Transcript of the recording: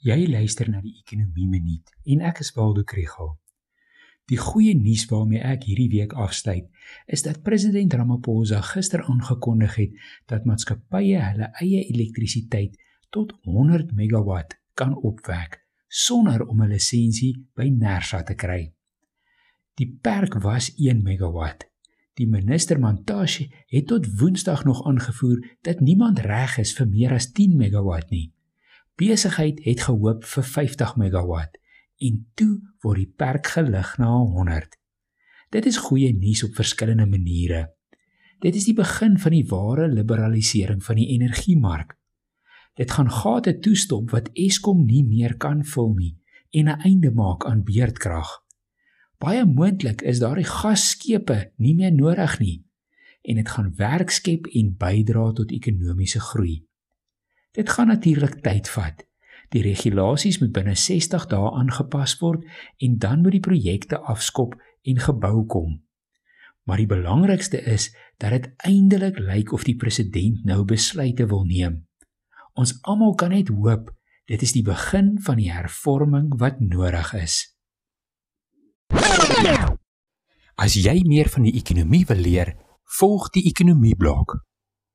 Jy luister na die Ekonomie Minuut en ek is Waldo Krugel. Die goeie nuus waarmee ek hierdie week afsluit, is dat president Ramaphosa gister aangekondig het dat maatskappye hulle eie elektrisiteit tot 100 megawatt kan opwek sonder om 'n lisensie by Nersa te kry. Die perk was 1 megawatt. Die minister Mantashe het tot Woensdag nog aangevoer dat niemand reg is vir meer as 10 megawatt nie besigheid het gehoop vir 50 megawatt en toe word die perk gelig na 100. Dit is goeie nuus op verskillende maniere. Dit is die begin van die ware liberalisering van die energiemark. Dit gaan gate toestop wat Eskom nie meer kan vul nie en 'n einde maak aan beurtkrag. Baie moontlik is daardie gasskepe nie meer nodig nie en dit gaan werk skep en bydra tot ekonomiese groei. Dit gaan natuurlik tyd vat. Die regulasies moet binne 60 dae aangepas word en dan moet die projekte afskop en gebou kom. Maar die belangrikste is dat dit eindelik lyk of die president nou besluite wil neem. Ons almal kan net hoop dit is die begin van die hervorming wat nodig is. As jy meer van die ekonomie wil leer, volg die ekonomie blok.